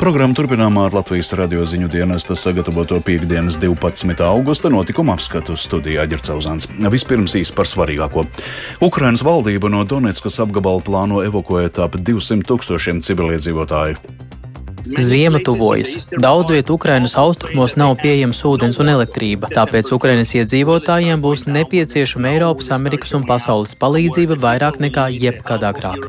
Programmu turpinām ar Latvijas radio ziņu dienesta sagatavoto piekdienas 12. augusta notikuma apskatu studijā Ģercauzāns. Vispirms īsi par svarīgāko. Ukrainas valdība no Donetskas apgabala plāno evakuēt ap 200 tūkstošiem civiliedzīvotāju. Ziema tuvojas. Daudz vietu Ukrainas austrumos nav pieejams ūdens un elektrība, tāpēc Ukrainas iedzīvotājiem būs nepieciešama Eiropas, Amerikas un pasaules palīdzība vairāk nekā jebkad agrāk.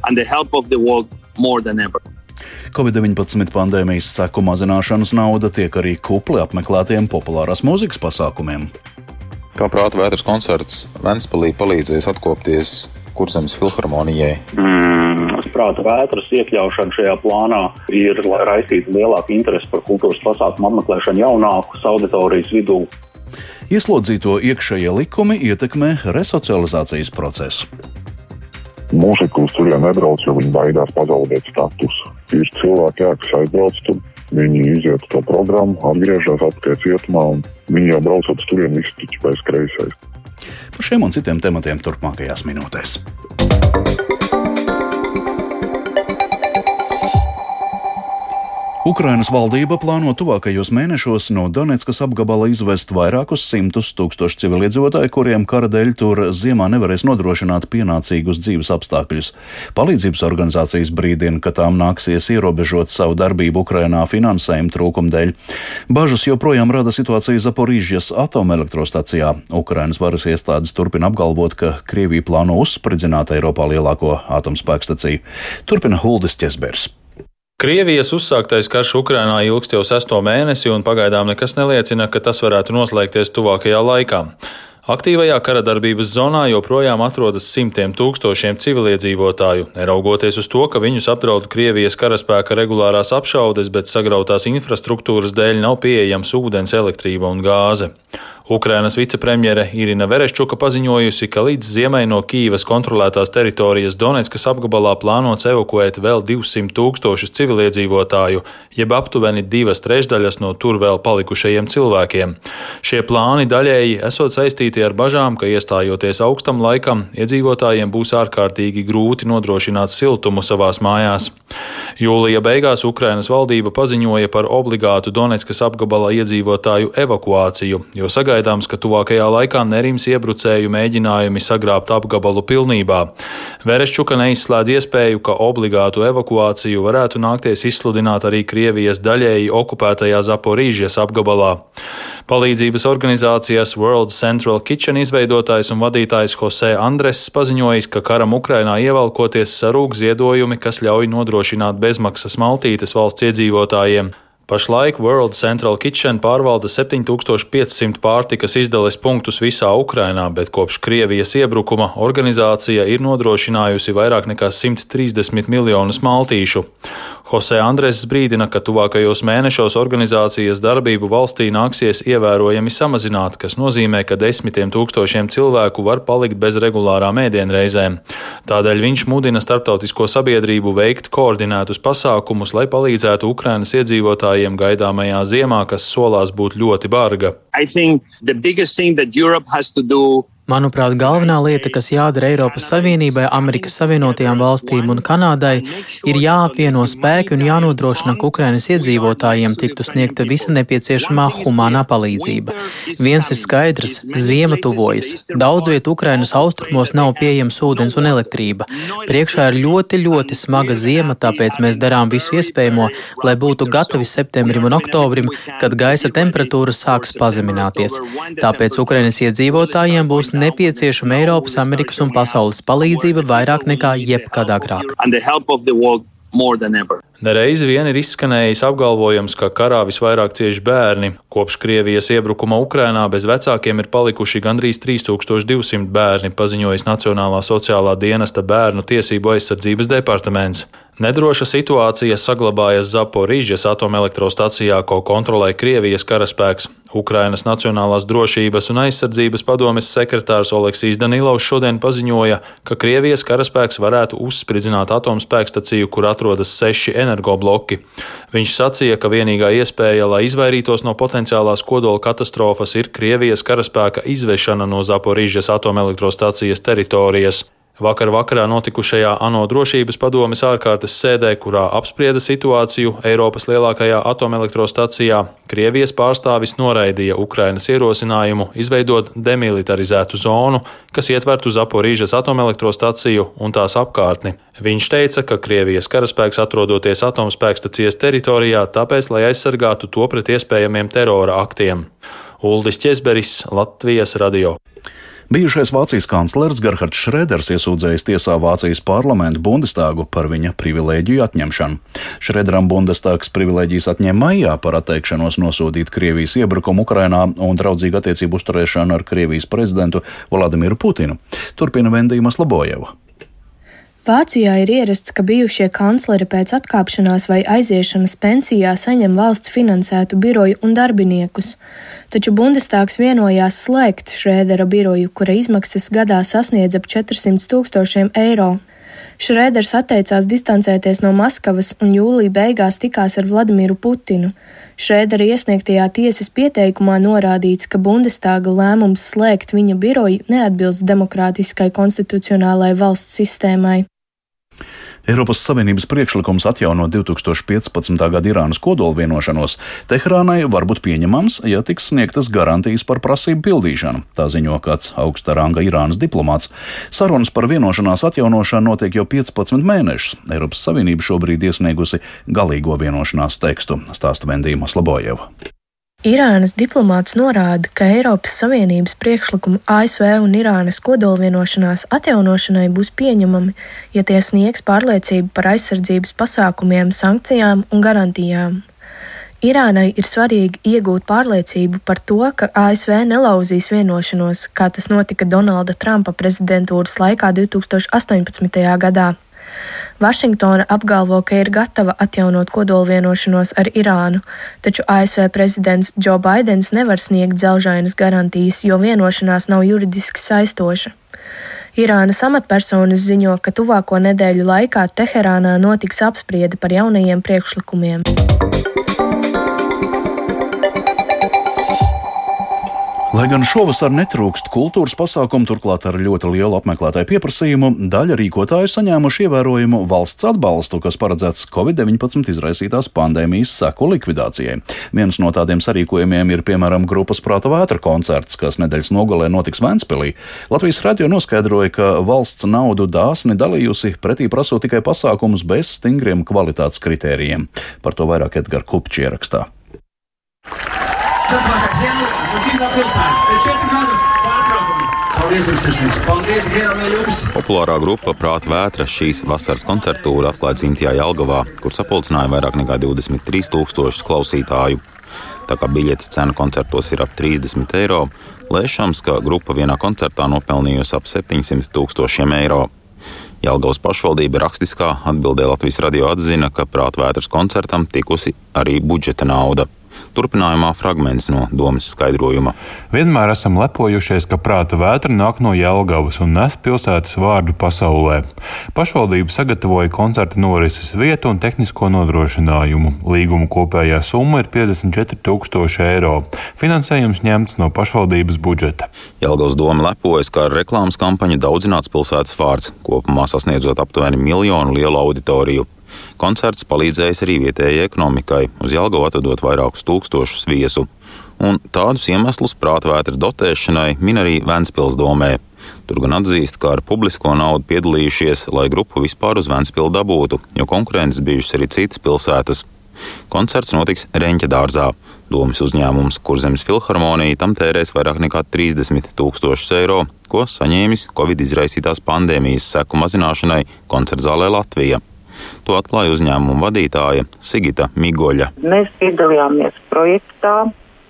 Covid-19 pandēmijas seku mazināšanas nauda tiek arī kupli apmeklētiem populārās mūzikas pasākumiem. Kā prāta vētras koncerts Ventspēlī palīdzēs atkopties Kurzemes filharmonijai? Mm, prāta vētras iekļaušana šajā plānā ir, lai raisītu lielāku interesi par kultūras pasākumu apmeklēšanu jaunāku auditorijas vidū. Ieslodzīto iekšējie likumi ietekmē resocializācijas procesu. Mūziku uz turieni nebrauc, jo viņi baidās pazaudēt statusu. Ir cilvēki, jā, kas aizbrauc tur, viņi iziet to programmu, atgriežas atpakaļ cietumā, un viņi jau braucot turieni, visi tikai pēc kreisais. Par šiem un citiem tematiem turpmākajās minūtēs. Ukrainas valdība plāno tuvākajos mēnešos no Donetskas apgabala izvest vairākus simtus tūkstošu civiliedzīvotāju, kuriem kara dēļ tur ziemā nevarēs nodrošināt pienācīgus dzīves apstākļus. Palīdzības organizācijas brīdina, ka tām nāksies ierobežot savu darbību Ukrainā finansējuma trūkuma dēļ. Bažas joprojām rada situācija Zaporīžas atomelektrostacijā. Ukrainas varas iestādes turpina apgalvot, ka Krievija plāno uzspridzināt Eiropā lielāko atomspēkstaciju. Turpina Huldis Česbers. Krievijas uzsāktais karš Ukrainā ilgst jau sesto mēnesi, un pagaidām nekas neliecina, ka tas varētu noslēgties tuvākajā laikā. Aktīvajā kara darbības zonā joprojām atrodas simtiem tūkstošiem civiliedzīvotāju, neraugoties uz to, ka viņus apdraud Krievijas karaspēka regulārās apšaudes, bet sagrautās infrastruktūras dēļ nav pieejams ūdens, elektrība un gāze. Ukrainas vicepremjere Irina Vereščuka paziņojusi, ka līdz ziemai no Kīivas kontrolētās teritorijas Donetskas apgabalā plānots evakuēt vēl 200 tūkstošus civiliedzīvotāju, jeb aptuveni divas trešdaļas no tur vēl palikušajiem cilvēkiem. Šie plāni daļēji esot saistīti ar bažām, ka iestājoties augstam laikam, iedzīvotājiem būs ārkārtīgi grūti nodrošināt siltumu savās mājās. Jūlija beigās Ukrainas valdība paziņoja par obligātu Donetskas apgabala iedzīvotāju evakuāciju, jo sagaidīja sagaidāms, ka tuvākajā laikā nerims iebrucēju mēģinājumi sagrābt apgabalu pilnībā. Verešķuka neizslēdz iespēju, ka obligātu evakuāciju varētu nākties izsludināt arī Krievijas daļēji okupētajā Zaporīžas apgabalā. Palīdzības organizācijas World Central Kitchen izveidotājs un vadītājs Jose Andres paziņojis, ka karam Ukrainā ievelkoties sarūk ziedojumi, kas ļauj nodrošināt bezmaksas maltītes valsts iedzīvotājiem. Pašlaik World Central Kitchen pārvalda 7500 pārtikas izdales punktus visā Ukrainā, bet kopš Krievijas iebrukuma organizācija ir nodrošinājusi vairāk nekā 130 miljonus maltīšu. Jose Andres brīdina, ka tuvākajos mēnešos organizācijas darbību valstī nāksies ievērojami samazināt, kas nozīmē, ka desmitiem tūkstošiem cilvēku var palikt bez regulārām ēdienreizēm. Tādēļ viņš mudina starptautisko sabiedrību veikt koordinētus pasākumus, lai palīdzētu Ukrainas iedzīvotājiem gaidāmajā ziemā, kas solās būt ļoti barga. Manuprāt, galvenā lieta, kas jādara Eiropas Savienībai, Amerikas Savienotajām valstīm un Kanādai, ir jāapvieno spēki un jānodrošina, ka Ukrainas iedzīvotājiem tiktu sniegta visa nepieciešamā humānā palīdzība. Viens ir skaidrs - ziema tuvojas. Daudz vietu Ukrainas austrumos nav pieejams ūdens un elektrība. Priekšā ir ļoti, ļoti smaga ziema, tāpēc mēs darām visu iespējamo, lai būtu gatavi septembrim un oktobrim, kad gaisa temperatūra sāks pazemināties. Tāpēc Ukrainas iedzīvotājiem būs nepieciešama Eiropas, Amerikas un pasaules palīdzība vairāk nekā jebkad agrāk. Nereizi vien ir izskanējis apgalvojums, ka karā visvairāk cieši bērni. Kopš Krievijas iebrukuma Ukrainā bez vecākiem ir palikuši gandrīz 3200 bērni, paziņojis Nacionālā sociālā dienesta bērnu tiesību aizsardzības departaments. Nedroša situācija saglabājas Zaporīžas atomelektrostacijā, ko kontrolē Krievijas karaspēks. Ukrainas Nacionālās drošības un aizsardzības padomes sekretārs Oleksijas Danilovs šodien paziņoja, ka Krievijas karaspēks varētu uzspridzināt atomspēkstaciju, kur atrodas seši energobloki. Viņš sacīja, ka vienīgā iespēja, lai izvairītos no potenciālās kodola katastrofas, ir Krievijas karaspēka izvešana no Zaporīžas atomelektrostacijas teritorijas. Vakar vakarā notikušajā ANO drošības padomes ārkārtas sēdē, kurā apsprieda situāciju Eiropas lielākajā atomelektrostacijā, Krievijas pārstāvis noraidīja Ukrainas ierosinājumu izveidot demilitarizētu zonu, kas ietvertu Zaporīžas atomelektrostaciju un tās apkārtni. Viņš teica, ka Krievijas karaspēks atrodoties atomspēkstacijas teritorijā, tāpēc, lai aizsargātu to pret iespējamiem terora aktiem. Uldis Česberis, Latvijas radio. Bijušais Vācijas kanclers Gerhards Šrēders iesūdzējis tiesā Vācijas parlamentu Bundestāgu par viņa privilēģiju atņemšanu. Šrēderam Bundestāgs privilēģijas atņēma maijā par atteikšanos nosodīt Krievijas iebrukumu Ukrainā un draudzīgu attiecību uzturēšanu ar Krievijas prezidentu Vladimiru Putinu. Turpina Vendīmas Labojeva. Vācijā ir ierasts, ka bijušie kancleri pēc atkāpšanās vai aiziešanas pensijā saņem valsts finansētu biroju un darbiniekus, taču Bundestāgs vienojās slēgt Šrēdera biroju, kura izmaksas gadā sasniedz ap 400 tūkstošiem eiro. Šrēders atteicās distancēties no Maskavas un jūlija beigās tikās ar Vladimiru Putinu. Šrēdera iesniegtajā tiesas pieteikumā norādīts, ka Bundestāga lēmums slēgt viņa biroju neatbilst demokrātiskai konstitucionālai valsts sistēmai. Eiropas Savienības priekšlikums atjaunot 2015. gada Irānas kodola vienošanos Teherānai var būt pieņemams, ja tiks sniegtas garantijas par prasību pildīšanu, tā ziņo kāds augsta ranga Irānas diplomāts. Sarunas par vienošanās atjaunošanu notiek jau 15 mēnešus. Eiropas Savienība šobrīd iesniegusi galīgo vienošanās tekstu, stāsta Vendīma Slabojeva. Irānas diplomāts norāda, ka Eiropas Savienības priekšlikumi ASV un Irānas kodolvienošanās atjaunošanai būs pieņemami, ja tie sniegs pārliecību par aizsardzības pasākumiem, sankcijām un garantijām. Irānai ir svarīgi iegūt pārliecību par to, ka ASV nelauzīs vienošanos, kā tas notika Donalda Trumpa prezidentūras laikā 2018. gadā. Vašingtona apgalvo, ka ir gatava atjaunot kodolvienošanos ar Irānu, taču ASV prezidents Džo Baidens nevar sniegt dzelžainas garantijas, jo vienošanās nav juridiski saistoša. Irānas amatpersonas ziņo, ka tuvāko nedēļu laikā Teherānā notiks apspriede par jaunajiem priekšlikumiem. Lai gan šovasar netrūkst kultūras pasākumu, turklāt ar ļoti lielu apmeklētāju pieprasījumu, daļa rīkotāju saņēmuši ievērojumu valsts atbalstu, kas paredzēts Covid-19 izraisītās pandēmijas seku likvidācijai. Viens no tādiem sarīkojumiem ir piemēram grupas Prāta vētra koncerts, kas nedēļas nogalē notiks Ventspilī. Latvijas radio noskaidroja, ka valsts naudu dāsni dalījusi pretī prasot tikai pasākumus bez stingriem kvalitātes kritērijiem. Par to vairāk Edgars Kupčs Tas vakar ziemu Simtā pilsēta. Pēc četru gadu pārtraukuma. Paldies jums, Tišņiks. Paldies, Gieram, jums. Populārā grupa Prāta vētra šīs vasaras koncertūra atklāja dzimtajā Jelgavā, kur sapulcināja vairāk nekā 23 tūkstošus klausītāju. Tā kā biļetes cena koncertos ir ap 30 eiro, lēšams, ka grupa vienā koncertā nopelnījusi ap 700 tūkstošiem eiro. Jelgavas pašvaldība rakstiskā atbildē Latvijas radio atzina, ka prātvētras koncertam tikusi arī budžeta nauda. Turpinājumā fragments no domas skaidrojuma. Vienmēr esam lepojušies, ka prāta vētra nāk no Jelgavas un nes pilsētas vārdu pasaulē. Pašvaldība sagatavoja koncerta norises vietu un tehnisko nodrošinājumu. Līguma kopējā summa ir 54 tūkstoši eiro. Finansējums ņemts no pašvaldības budžeta. Jelgavas doma lepojas, ka ar reklāmas kampaņu daudzināts pilsētas vārds, kopumā sasniedzot aptuveni miljonu lielu auditoriju. Koncerts palīdzējis arī vietējai ekonomikai, uz Jelgavu atvedot vairākus tūkstošus viesu. Un tādus iemeslus prātvētra dotēšanai min arī Ventspils domē. Tur gan atzīst, ka ar publisko naudu piedalījušies, lai grupu vispār uz Ventspilu dabūtu, jo konkurences bijušas arī citas pilsētas. Koncerts notiks Reņķa dārzā. Domas uzņēmums Kurzemes filharmonija tam tērēs vairāk nekā 30 tūkstošus eiro, ko saņēmis Covid izraisītās pandēmijas seku mazināšanai koncertzālē Latvijā. To atklāja uzņēmuma vadītāja Sigita Migoļa. Mēs piedalījāmies projektā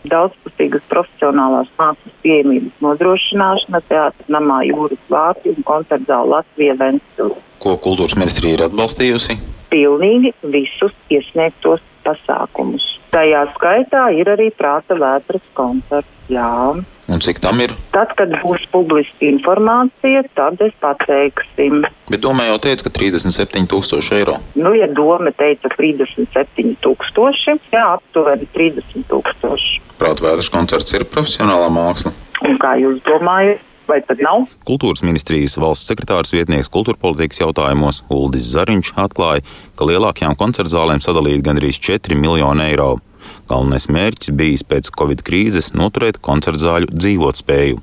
daudzpusīgas profesionālās mākslas pieejamības nodrošināšana teātris namā jūras vārti un koncertzāla Latvija Ventspils. Ko kultūras ministrija ir atbalstījusi? Pilnīgi visus iesniegtos pasākumus. Tajā skaitā ir arī prāta vētras koncerts. Jā. Un cik tam ir? Tad, kad būs publiska informācija, tad es pateiksim. Bet domā jau teica, ka 37 tūkstoši eiro. Nu, ja doma teica 37 tūkstoši, jā, aptuveni 30 tūkstoši. Prāt, vētras koncerts ir profesionālā māksla. Un kā jūs domājat, vai tad nav? Kultūras ministrijas valsts sekretārs vietnieks kultūrpolitikas jautājumos Uldis Zariņš atklāja, ka lielākajām koncertzālēm sadalīti gandrīz 4 miljoni eiro. Galvenais mērķis bijis pēc Covid krīzes noturēt koncertzāļu dzīvotspēju.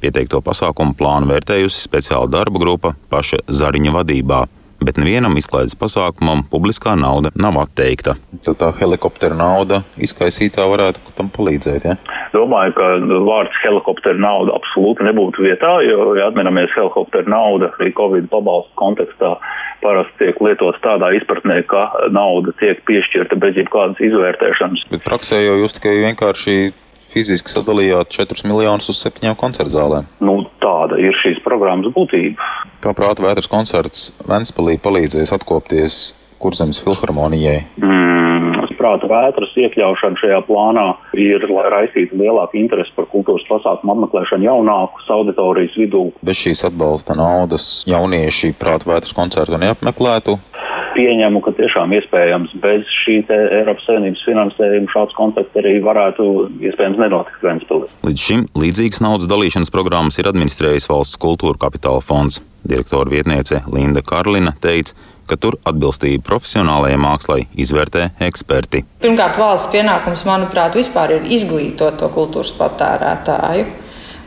Pieteikto pasākumu plānu vērtējusi speciāla darba grupa paša Zariņa vadībā bet nevienam izklaides pasākumam publiskā nauda nav atteikta. Tad tā helikoptera nauda izkaisītā varētu tam palīdzēt. Ja? Domāju, ka vārds helikoptera nauda absolūti nebūtu vietā, jo, ja atminamies, helikoptera nauda arī Covid pabalstu kontekstā parasti tiek lietots tādā izpratnē, ka nauda tiek piešķirta bez jebkādas izvērtēšanas. Bet praksē jau jūs tikai vienkārši fiziski sadalījāt 4 miljonus uz septiņām koncertzālēm. Nu, tāda ir šīs programmas būtība. Kā prāta vētras koncerts Ventspēlī palīdzēs atkopties Kurzemes filharmonijai? Mm, prāta vētras iekļaušana šajā plānā ir, lai raisītu lielāku interesi par kultūras pasākumu apmeklēšanu jaunākus auditorijas vidū. Bez šīs atbalsta naudas jaunieši prāta vētras koncertu neapmeklētu pieņemu, ka tiešām iespējams bez šī Eiropas Savienības finansējuma šāds kontakts arī varētu iespējams nenotikt Ventspilī. Līdz šim līdzīgas naudas dalīšanas programmas ir administrējis valsts kultūra kapitāla fonds. Direktora vietniece Linda Karlina teica, ka tur atbilstību profesionālajai mākslai izvērtē eksperti. Pirmkārt, valsts pienākums, manuprāt, vispār ir izglītot to kultūras patērētāju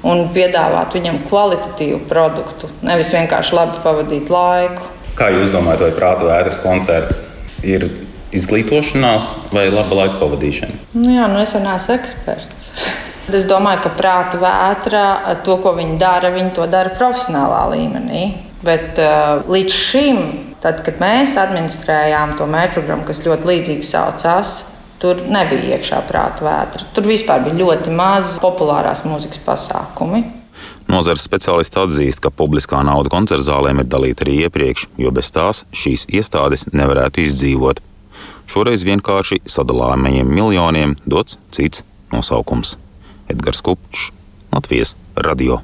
un piedāvāt viņam kvalitatīvu produktu, nevis vienkārši labi pavadīt laiku. Kā jūs domājat, vai prāta vētras koncerts ir izglītošanās vai laba laika pavadīšana? Nu jā, nu es jau neesmu eksperts. Es domāju, ka prāta vētra, to, ko viņi dara, viņi to dara profesionālā līmenī. Bet uh, līdz šim, tad, kad mēs administrējām to mērķprogrammu, kas ļoti līdzīgi saucās, tur nebija iekšā prāta vētra. Tur vispār bija ļoti maz populārās mūzikas pasākumi. Nozares speciālisti atzīst, ka publiskā nauda koncertzālēm ir dalīta arī iepriekš, jo bez tās šīs iestādes nevarētu izdzīvot. Šoreiz vienkārši sadalāmajiem miljoniem dots cits nosaukums - Edgars Kupčs, Latvijas radio.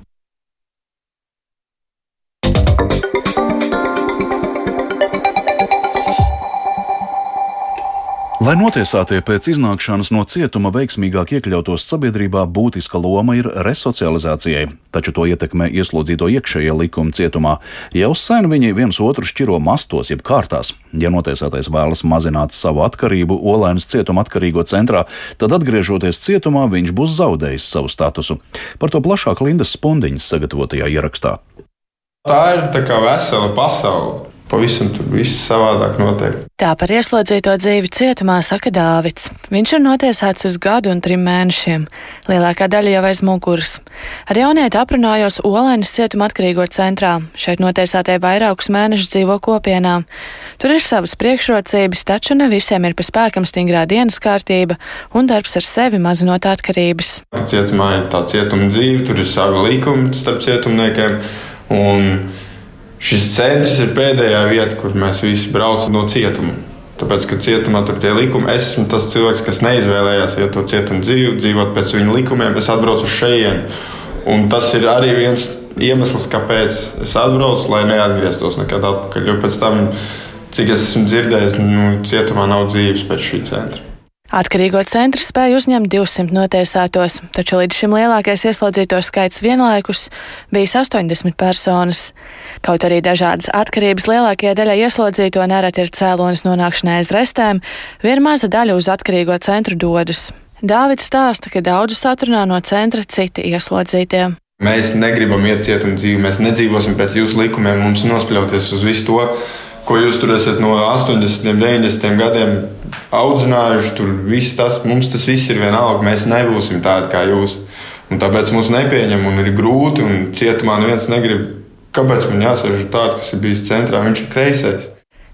Lai notiesātie pēc iznākšanas no cietuma veiksmīgāk iekļautos sabiedrībā, būtiska loma ir resocializācijai, taču to ietekmē ieslodzīto iekšējie likumi cietumā. Jau sen viņi viens otru šķiro mastos, jeb kārtās. Ja notiesātais vēlas mazināt savu atkarību Olēnas cietuma atkarīgo centrā, tad atgriežoties cietumā, viņš būs zaudējis savu statusu. Par to plašāk Lindas Spundiņas sagatavotajā ierakstā. Tā ir tā kā vesela pasaule. Pavisam tur viss savādāk notiek. Tā par ieslodzīto dzīvi cietumā saka Dāvids. Viņš ir notiesāts uz gadu un trim mēnešiem. Lielākā daļa jau aiz muguras. Ar jaunieti aprunājos Olēnas cietuma atkarīgo centrā. Šeit notiesātie vairākus mēnešus dzīvo kopienā. Tur ir savas priekšrocības, taču ne visiem ir pa spēkam stingrā dienas kārtība un darbs ar sevi mazinot atkarības. Cietumā ir tā cietuma dzīve, tur ir savi līkumi starp cietumniekiem. Un Šis centrs ir pēdējā vieta, kur mēs visi braucam no cietuma. Tāpēc, ka cietumā tur tie likumi, es esmu tas cilvēks, kas neizvēlējās iet to cietumu dzīvi, dzīvot pēc viņu likumiem, es atbraucu uz šejienu. Un tas ir arī viens iemesls, kāpēc es atbraucu, lai neatgrieztos nekad atpakaļ. Jo pēc tam, cik es esmu dzirdējis, nu, cietumā nav dzīves pēc šī centra. Atkarīgo centru spēja uzņemt 200 notiesātos, taču līdz šim lielākais ieslodzīto skaits vienlaikus bijis 80 personas. Kaut arī dažādas atkarības lielākajai daļai ieslodzīto nereti ir cēlonis nonākšanai aiz restēm, viena maza daļa uz atkarīgo centru dodas. Dāvids stāsta, ka daudzus atrunā no centra citi ieslodzītie. Mēs negribam iet cietuma dzīvi, mēs nedzīvosim pēc jūsu likumiem, mums nospļauties uz visu to, ko jūs tur esat no 80, 90 gadiem audzinājuši. Tur viss tas, mums tas viss ir vienalga. Mēs nebūsim tādi kā jūs. Un tāpēc mums nepieņem un ir grūti. Un cietumā neviens negrib. Kāpēc man jāsaka tāds, kas ir bijis centrā? Viņš ir kreisais.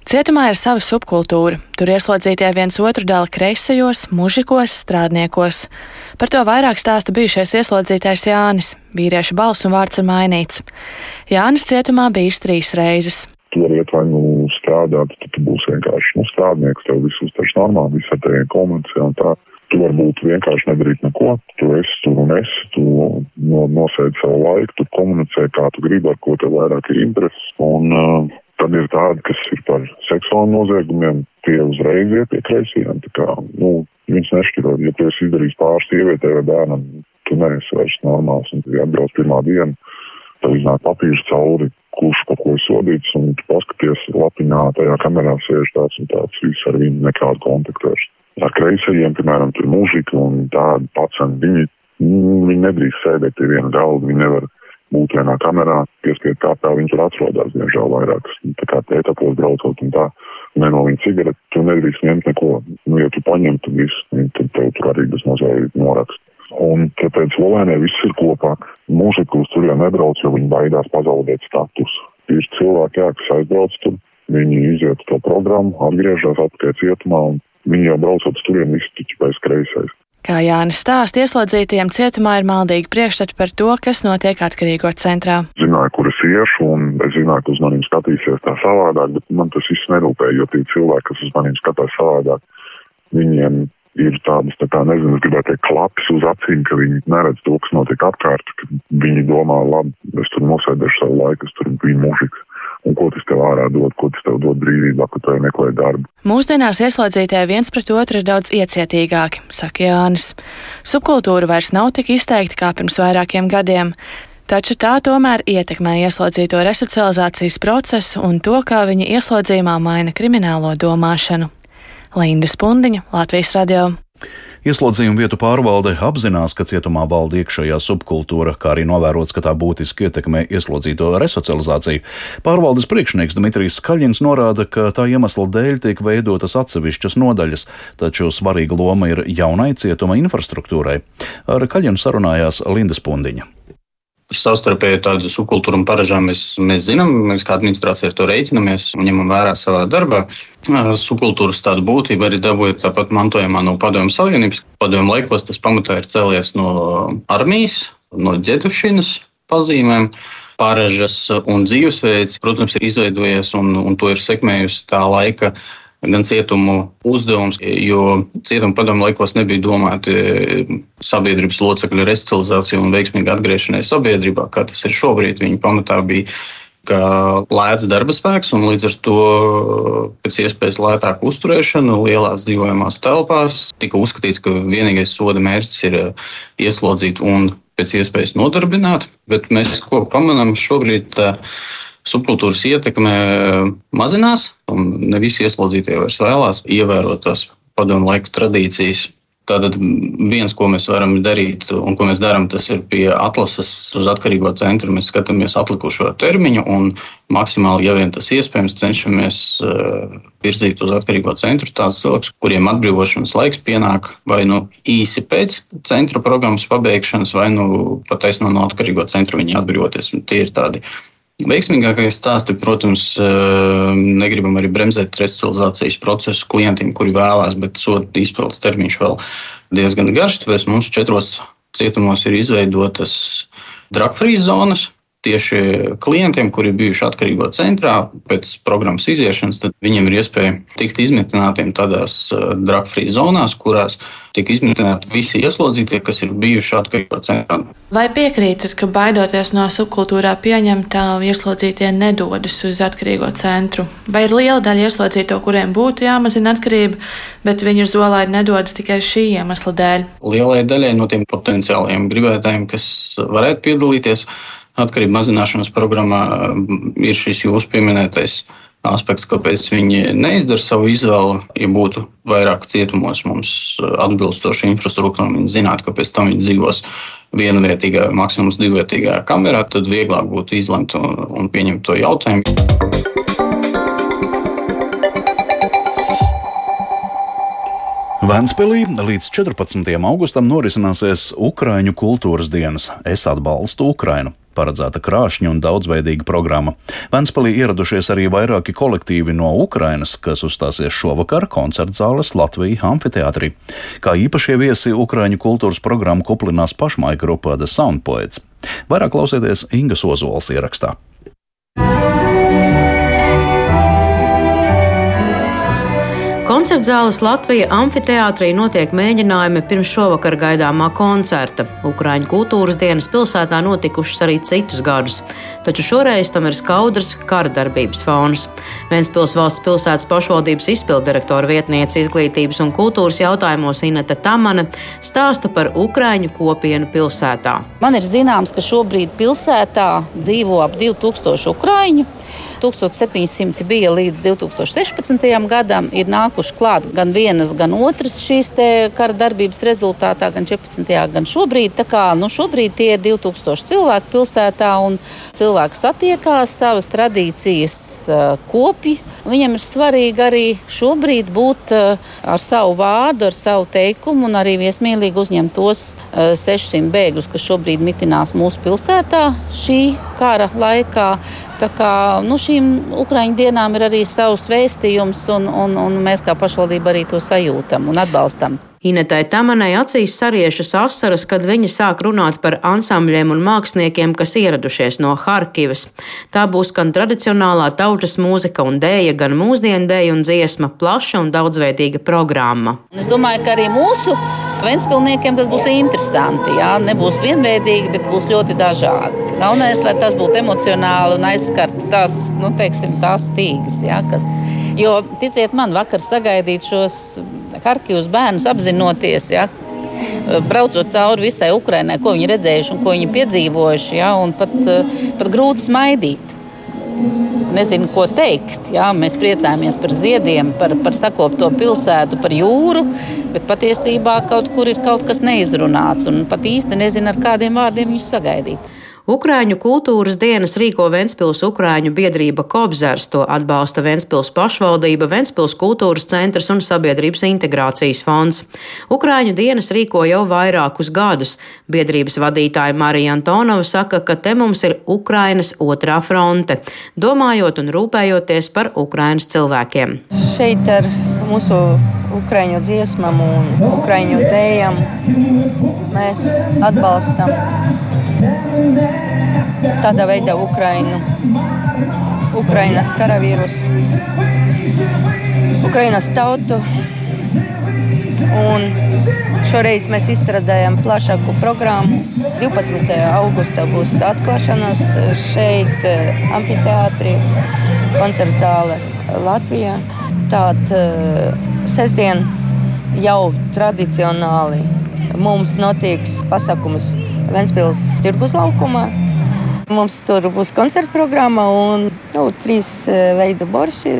Cietumā ir sava subkultūra. Tur ieslodzītie viens otru dala kreisajos, mužikos, strādniekos. Par to vairāk stāsta bijušais ieslodzītais Jānis. Vīrieša balss un vārds ir mainīts. Jānis cietumā bijis trīs reizes. Tu vari iet vai nu strādāt, tad tu būsi vienkārši nu, strādnieks, tev viss uztvers normāli, viss ar tevi komunicē un tā. Tu varbūt vienkārši nedarīt neko, tu esi tur un esi, tu no, nosēdi savu laiku, tu komunicē, kā tu gribi, ar ko tev vairāk ir intereses. Un uh, tad ir tādi, kas ir par seksuālu noziegumiem, tie uzreiz iet pie kreisajiem. Nu, viņus nešķiro, ja tu esi izdarījis pāris sievietē vai bērnam, tu neesi vairs normāls un tu atbrauc pirmā diena tev iznāk papīrs cauri, kurš par ko sodīts, un tu paskaties lapiņā, tajā kamerā sēž tāds un tāds, viss ar viņu nekādu kontaktu vairs. Ar kreisajiem, piemēram, tur mūžīgi un tādi paceni, viņi, viņi nedrīkst sēdēt pie viena galda, viņi nevar būt vienā kamerā, piespied kāpā viņi tur atrodas, diemžēl vairāk. Tā kā etapos braucot un tā, ne no viņa cigareti, tu nedrīkst ņemt neko. Nu, ja tu paņem, tad viss, tad tev tur arī bez mazliet norakst. Un tāpēc Slovenijā viss ir kopā. Mūzika uz turieni nebrauc, jo viņi baidās pazaudēt statusu. Ir cilvēki, jā, kas aizbrauc tur, viņi iziet to programmu, atgriežas atpakaļ cietumā, un viņi jau braucot uz turieni, visi tikai pēc kreisais. Kā Jānis stāsta, ieslodzītajiem cietumā ir maldīgi priekšstati par to, kas notiek atkarīgo centrā. Zināju, kur es iešu, un es zināju, ka uz maniem skatīsies tā savādāk, bet man tas viss nerūpēja, jo tie cilvēki, kas uz maniem skatās savādāk, viņiem ir tādas, tā kā, nezinu, gribētu teikt, klapes uz acīm, ka viņi neredz to, kas notiek apkārt, viņi domā, labi, es tur nosēdēšu savu laiku, es tur biju mūžiks. Un ko tas tev ārā dod, ko tas tev dod brīvībā, ka tu meklē darbu. Mūsdienās ieslodzītie viens pret otru ir daudz iecietīgāki, saka Jānis. Subkultūra vairs nav tik izteikta kā pirms vairākiem gadiem. Taču tā tomēr ietekmē ieslodzīto resocializācijas procesu un to, kā viņa ieslodzījumā maina kriminālo domāšanu. Linda Spundiņa, Latvijas radio. Ieslodzījuma vietu pārvalde apzinās, ka cietumā valda iekšējā subkultūra, kā arī novērots, ka tā būtiski ietekmē ieslodzīto resocializāciju. Pārvaldes priekšnieks Dmitrijs Skaļins norāda, ka tā iemesla dēļ tiek veidotas atsevišķas nodaļas, taču svarīga loma ir jaunai cietuma infrastruktūrai. Ar Kaļinu sarunājās Linda Spundiņa savstarpēju tādu subkultūru un paražām mēs, mēs zinām, mēs kā administrācija ar to rēķinamies un ņemam vērā savā darbā. Subkultūras tādu būtību arī dabūja tāpat mantojumā no Padomju Savienības. Padomju laikos tas pamatā ir cēlies no armijas, no ģetušinas pazīmēm. Pārēžas un dzīvesveids, protams, ir izveidojies un, un to ir sekmējusi tā laika gan cietumu uzdevums, jo cietuma padomu laikos nebija domāti sabiedrības locekļu resocializācija un veiksmīga atgriešanai sabiedrībā, kā tas ir šobrīd. Viņi pamatā bija kā lēts darba spēks, un līdz ar to pēc iespējas lētāku uzturēšanu lielās dzīvojamās telpās tika uzskatīts, ka vienīgais soda mērķis ir ieslodzīt un pēc iespējas nodarbināt. Bet mēs ko pamanām šobrīd? Subkultūras ietekme mazinās, un ne visi ieslodzītie vairs vēlās ievērot tās padomu laiku tradīcijas. Tātad viens, ko mēs varam darīt un ko mēs darām, tas ir pie atlases uz atkarīgo centru. Mēs skatāmies atlikušo termiņu un maksimāli, ja vien tas iespējams, cenšamies uh, virzīt uz atkarīgo centru tādus cilvēkus, kuriem atbrīvošanas laiks pienāk vai nu īsi pēc centra programmas pabeigšanas, vai nu pat taisno no atkarīgo centra viņi atbrīvoties. Tie ir tādi Veiksmīgākie stāsti, protams, eh, negribam arī bremzēt resocializācijas procesu klientiem, kuri vēlās, bet soda izpildes termiņš vēl diezgan garš. Tāpēc mums četros cietumos ir izveidotas dragfrīs zonas, tieši klientiem, kuri ir bijuši atkarīgo centrā pēc programmas iziešanas, tad viņiem ir iespēja tikt izmitinātiem tādās uh, drag-free zonās, kurās tiek izmitināti visi ieslodzītie, kas ir bijuši atkarīgo centrā. Vai piekrītat, ka baidoties no subkultūrā pieņemtā ieslodzītie nedodas uz atkarīgo centru? Vai ir liela daļa ieslodzīto, kuriem būtu jāmazina atkarība, bet viņi uz zolaidi nedodas tikai šī iemesla dēļ? Lielai daļai no tiem potenciāliem gribētājiem, kas varētu piedalīties, atkarību mazināšanas programmā mm, ir šis jūsu pieminētais aspekts, kāpēc viņi neizdara savu izvēli. Ja būtu vairāk cietumos mums atbilstoša infrastruktūra, viņi zinātu, ka pēc tam viņi dzīvos vienvietīgā, maksimums divvietīgā kamerā, tad vieglāk būtu izlemt un pieņemt to jautājumu. Vēnspēlī līdz 14. augustam norisināsies Ukrāņu kultūras dienas. Es atbalstu Ukrainu paredzēta krāšņa un daudzveidīga programma. Ventspēlī ieradušies arī vairāki kolektīvi no Ukrainas, kas uzstāsies šovakar koncertzāles Latvijas amfiteātrī. Kā īpašie viesi Ukraiņu kultūras programmu kuplinās pašmāja grupa The Sound Poets. Vairāk klausieties Ingas Ozols ierakstā. Koncertzāles Latvija amfiteātrī notiek mēģinājumi pirms šovakar gaidāmā koncerta. Ukraiņu kultūras dienas pilsētā notikušas arī citus gadus, taču šoreiz tam ir skaudrs kara darbības fons. Ventspils valsts pilsētas pašvaldības izpildirektora vietniece izglītības un kultūras jautājumos Ineta Tamane stāsta par Ukraiņu kopienu pilsētā. Man ir zināms, ka šobrīd pilsētā dzīvo ap 2000 Ukraiņu. 1700 bija līdz 2016. gadam, ir nākuši klāt gan vienas, gan otras šīs kara darbības rezultātā, gan 14. gan šobrīd. Tā kā nu, šobrīd tie ir 2000 cilvēki pilsētā un cilvēki satiekās, savas tradīcijas kopji. Viņam ir svarīgi arī šobrīd būt ar savu vārdu, ar savu teikumu un arī viesmīlīgi uzņemt tos 600 bēgļus, kas šobrīd mitinās mūsu pilsētā šī kara laikā. Tā kā nu, šīm Ukraiņu dienām ir arī savs vēstījums, un, un, un mēs kā pašvaldība arī to sajūtam un atbalstam. Inetai Tamanai acīs sariešas asaras, kad viņa sāk runāt par ansambļiem un māksliniekiem, kas ieradušies no Harkivas. Tā būs gan tradicionālā tautas mūzika un dēja, gan mūsdienu dēja un dziesma, plaša un daudzveidīga programma. Es domāju, ka arī mūsu Ventspilniekiem tas būs interesanti. Jā? Nebūs vienveidīgi, bet būs ļoti dažādi. Galvenais, lai tas būtu emocionāli un aizskartu tās, nu, teiksim, tās stīgas. Jā, kas, jo, ticiet man, vakar sagaidīt šos Harkivas bērnus apzinoties. Jā, braucot cauri visai Ukrainai, ko viņi redzējuši un ko viņi piedzīvojuši, ja, un pat, pat grūti smaidīt nezinu, ko teikt. Jā, mēs priecājamies par ziediem, par, par sakopto pilsētu, par jūru, bet patiesībā kaut kur ir kaut kas neizrunāts un pat īsti nezinu, ar kādiem vārdiem viņus sagaidīt. Ukrāņu kultūras dienas rīko Ventspils Ukrāņu biedrība Kobzars, to atbalsta Ventspils pašvaldība, Ventspils kultūras centrs un sabiedrības integrācijas fonds. Ukrāņu dienas rīko jau vairākus gadus. Biedrības vadītāja Marija Antonova saka, ka te mums ir Ukrainas otrā fronte, domājot un rūpējoties par Ukrainas cilvēkiem. Šeit ar mūsu ukraiņu dziesmām un ukraiņu dējām mēs atbalstam tādā veidā Ukrainu, Ukrainas karavīrus, Ukrainas tautu. Un šoreiz mēs izstrādājam plašāku programmu. 12. augustā būs atklāšanās šeit, amfiteātrī, koncerta zāle Latvijā. Tātad sestdien jau tradicionāli mums notiks pasākums Ventspils tirgus laukumā. Mums tur būs koncerta programma un nu, trīs eh, veidu borši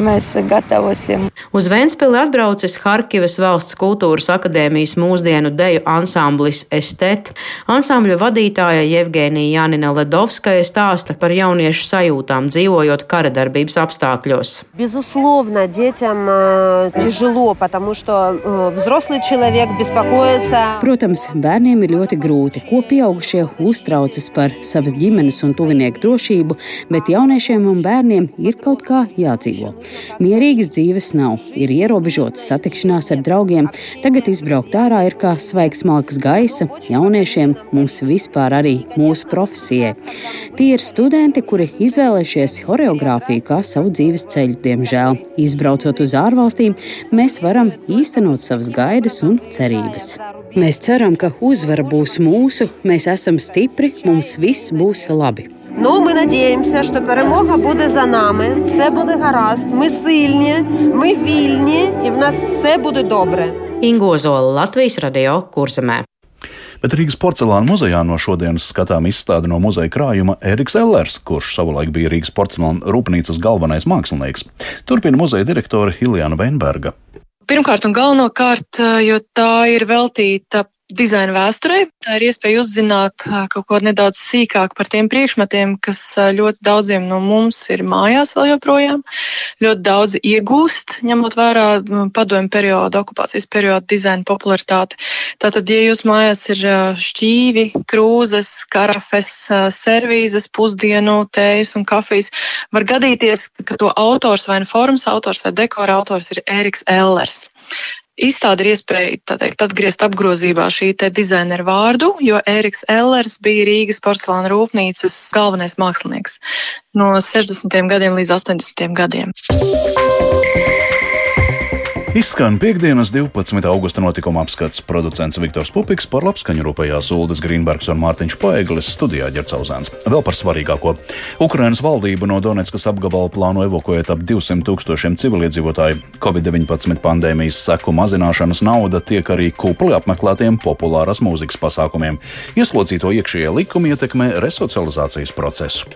mēs gatavosim. Uz Ventspili atbraucis Harkivas valsts kultūras akadēmijas mūsdienu deju ansamblis Estet. Ansambļa vadītāja Jevgēnija Janina Ledovskaja stāsta par jauniešu sajūtām dzīvojot kara darbības apstākļos. Безусловно, детям э, тяжело, потому что э, взрослый человек беспокоится. Protams, bērniem ir ļoti grūti, ko pieaugušie uztraucas par savas ģimenes ģimenes un tuvinieku drošību, bet jauniešiem un bērniem ir kaut kā jādzīvo. Mierīgas dzīves nav, ir ierobežotas satikšanās ar draugiem, tagad izbraukt ārā ir kā svaigs malks gaisa, jauniešiem mums vispār arī mūsu profesijai. Tie ir studenti, kuri izvēlējušies horeogrāfiju kā savu dzīves ceļu, diemžēl. Izbraucot uz ārvalstīm, mēs varam īstenot savas gaidas un cerības. Mēs ceram, ka uzvara būs mūsu, mēs esam stipri, mums viss būs labi. Ну, ми надіємося, що перемога буде за нами, все буде гаразд. Ми сильні, ми вільні, і в нас все буде добре. Ingo Zola, Latvijas radio kurzemē. Bet Rīgas porcelāna muzejā no šodienas skatām izstādi no muzeja krājuma Eriks Ellers, kurš savulaik bija Rīgas porcelāna rūpnīcas galvenais mākslinieks. Turpina muzeja direktore Hiljana Veinberga. Pirmkārt un galvenokārt, jo tā ir veltīta dizaina vēsturei. Tā ir iespēja uzzināt kaut ko nedaudz sīkāk par tiem priekšmetiem, kas ļoti daudziem no mums ir mājās vēl joprojām. Ļoti daudz iegūst, ņemot vērā padomju periodu, okupācijas periodu dizaina popularitāti. Tātad, ja jūs mājās ir šķīvi, krūzes, karafes, servīzes, pusdienu, tējas un kafijas, var gadīties, ka to autors vai nu formas autors vai dekora autors ir Eriks Ellers. Izstāde ir iespēja teikt, atgriezt apgrozībā šī dizaineru vārdu, jo Eriks Ellers bija Rīgas porcelāna rūpnīcas galvenais mākslinieks no 60. gadiem līdz 80. gadiem. Izskan piekdienas 12. augusta notikuma apskats producents Viktors Pupiks par labskaņu rūpējās Uldas Grīnbergs un Mārtiņš Paeglis studijā ģercauzēns. Vēl par svarīgāko. Ukrainas valdība no Donetskas apgabala plāno evakuēt ap 200 tūkstošiem civiliedzīvotāju. Covid-19 pandēmijas seku mazināšanas nauda tiek arī kupli apmeklētiem populāras mūzikas pasākumiem. Ieslodzīto iekšējie likumi ietekmē resocializācijas procesu.